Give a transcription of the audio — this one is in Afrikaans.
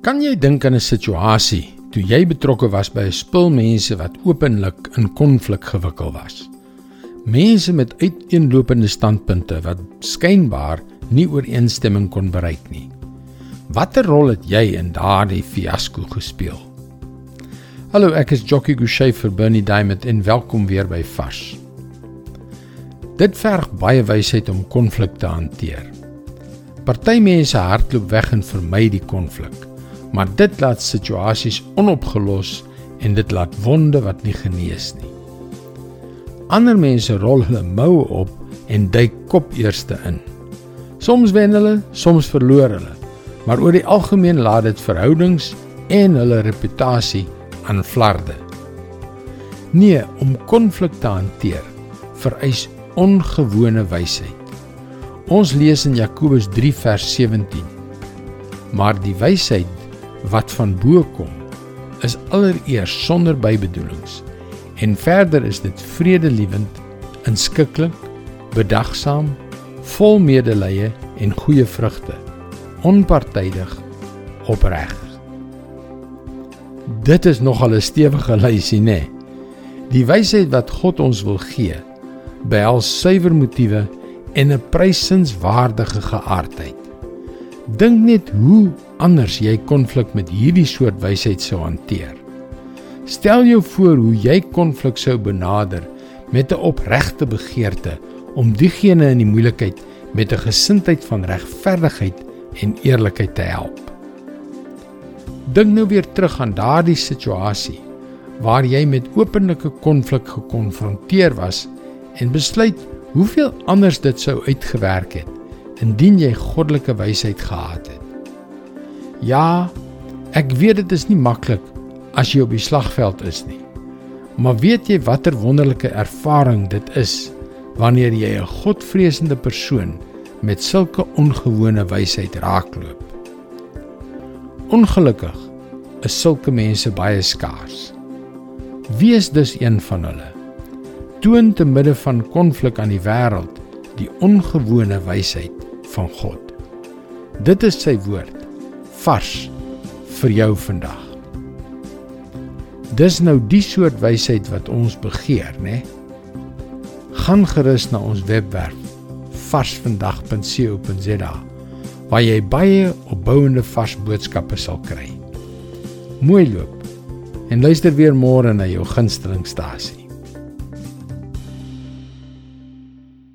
Kan jy dink aan 'n situasie toe jy betrokke was by 'n spul mense wat openlik in konflik gewikkel was? Mense met uiteenlopende standpunte wat skynbaar nie ooreenstemming kon bereik nie. Watter rol het jy in daardie fiasco gespeel? Hallo, ek is Jockey Gouchee vir Bernie Diamond en welkom weer by Vars. Dit verg baie wysheid om konflik te hanteer. Party mense hardloop weg en vermy die konflik, maar dit laat situasies onopgelos en dit laat wonde wat nie genees nie. Ander mense rol hulle moue op en duik kop eerste in. Soms wen hulle, soms verloor hulle, maar oor die algemeen laat dit verhoudings en hulle reputasie aan flarde. Nee, om konflik te hanteer vereis ongewone wysheid. Ons lees in Jakobus 3 vers 17. Maar die wysheid wat van bo kom, is allereers sonder bybedoelings en verder is dit vredelewend, inskikkelik, bedagsaam, vol medelee en goeie vrugte, onpartydig, opreg. Dit is nogal 'n stewige lysie, né? Die wysheid wat God ons wil gee, behels suiwer motiewe en 'n prysinswaardige geaardheid. Dink net hoe anders jy konflik met hierdie soort wysheid sou hanteer. Stel jou voor hoe jy konflik sou benader met 'n opregte begeerte om diegene in die moeilikheid met 'n gesindheid van regverdigheid en eerlikheid te help. Dink nou weer terug aan daardie situasie waar jy met openlike konflik gekonfronteer was en besluit hoeveel anders dit sou uitgewerk het indien jy goddelike wysheid gehad het. Ja, ek weet dit is nie maklik as jy op die slagveld is nie. Maar weet jy watter wonderlike ervaring dit is wanneer jy 'n godvreesende persoon met sulke ongewone wysheid raakloop? Ongelukkig is sulke mense baie skaars. Wie is dus een van hulle? toon te midde van konflik aan die wêreld die ongewone wysheid van God. Dit is sy woord vars vir jou vandag. Dis nou die soort wysheid wat ons begeer, né? Gaan gerus na ons webwerf varsvandag.co.za waar jy baie opbouende vars boodskappe sal kry. Mooi loop. En luister weer môre na jou gunstelingstasie.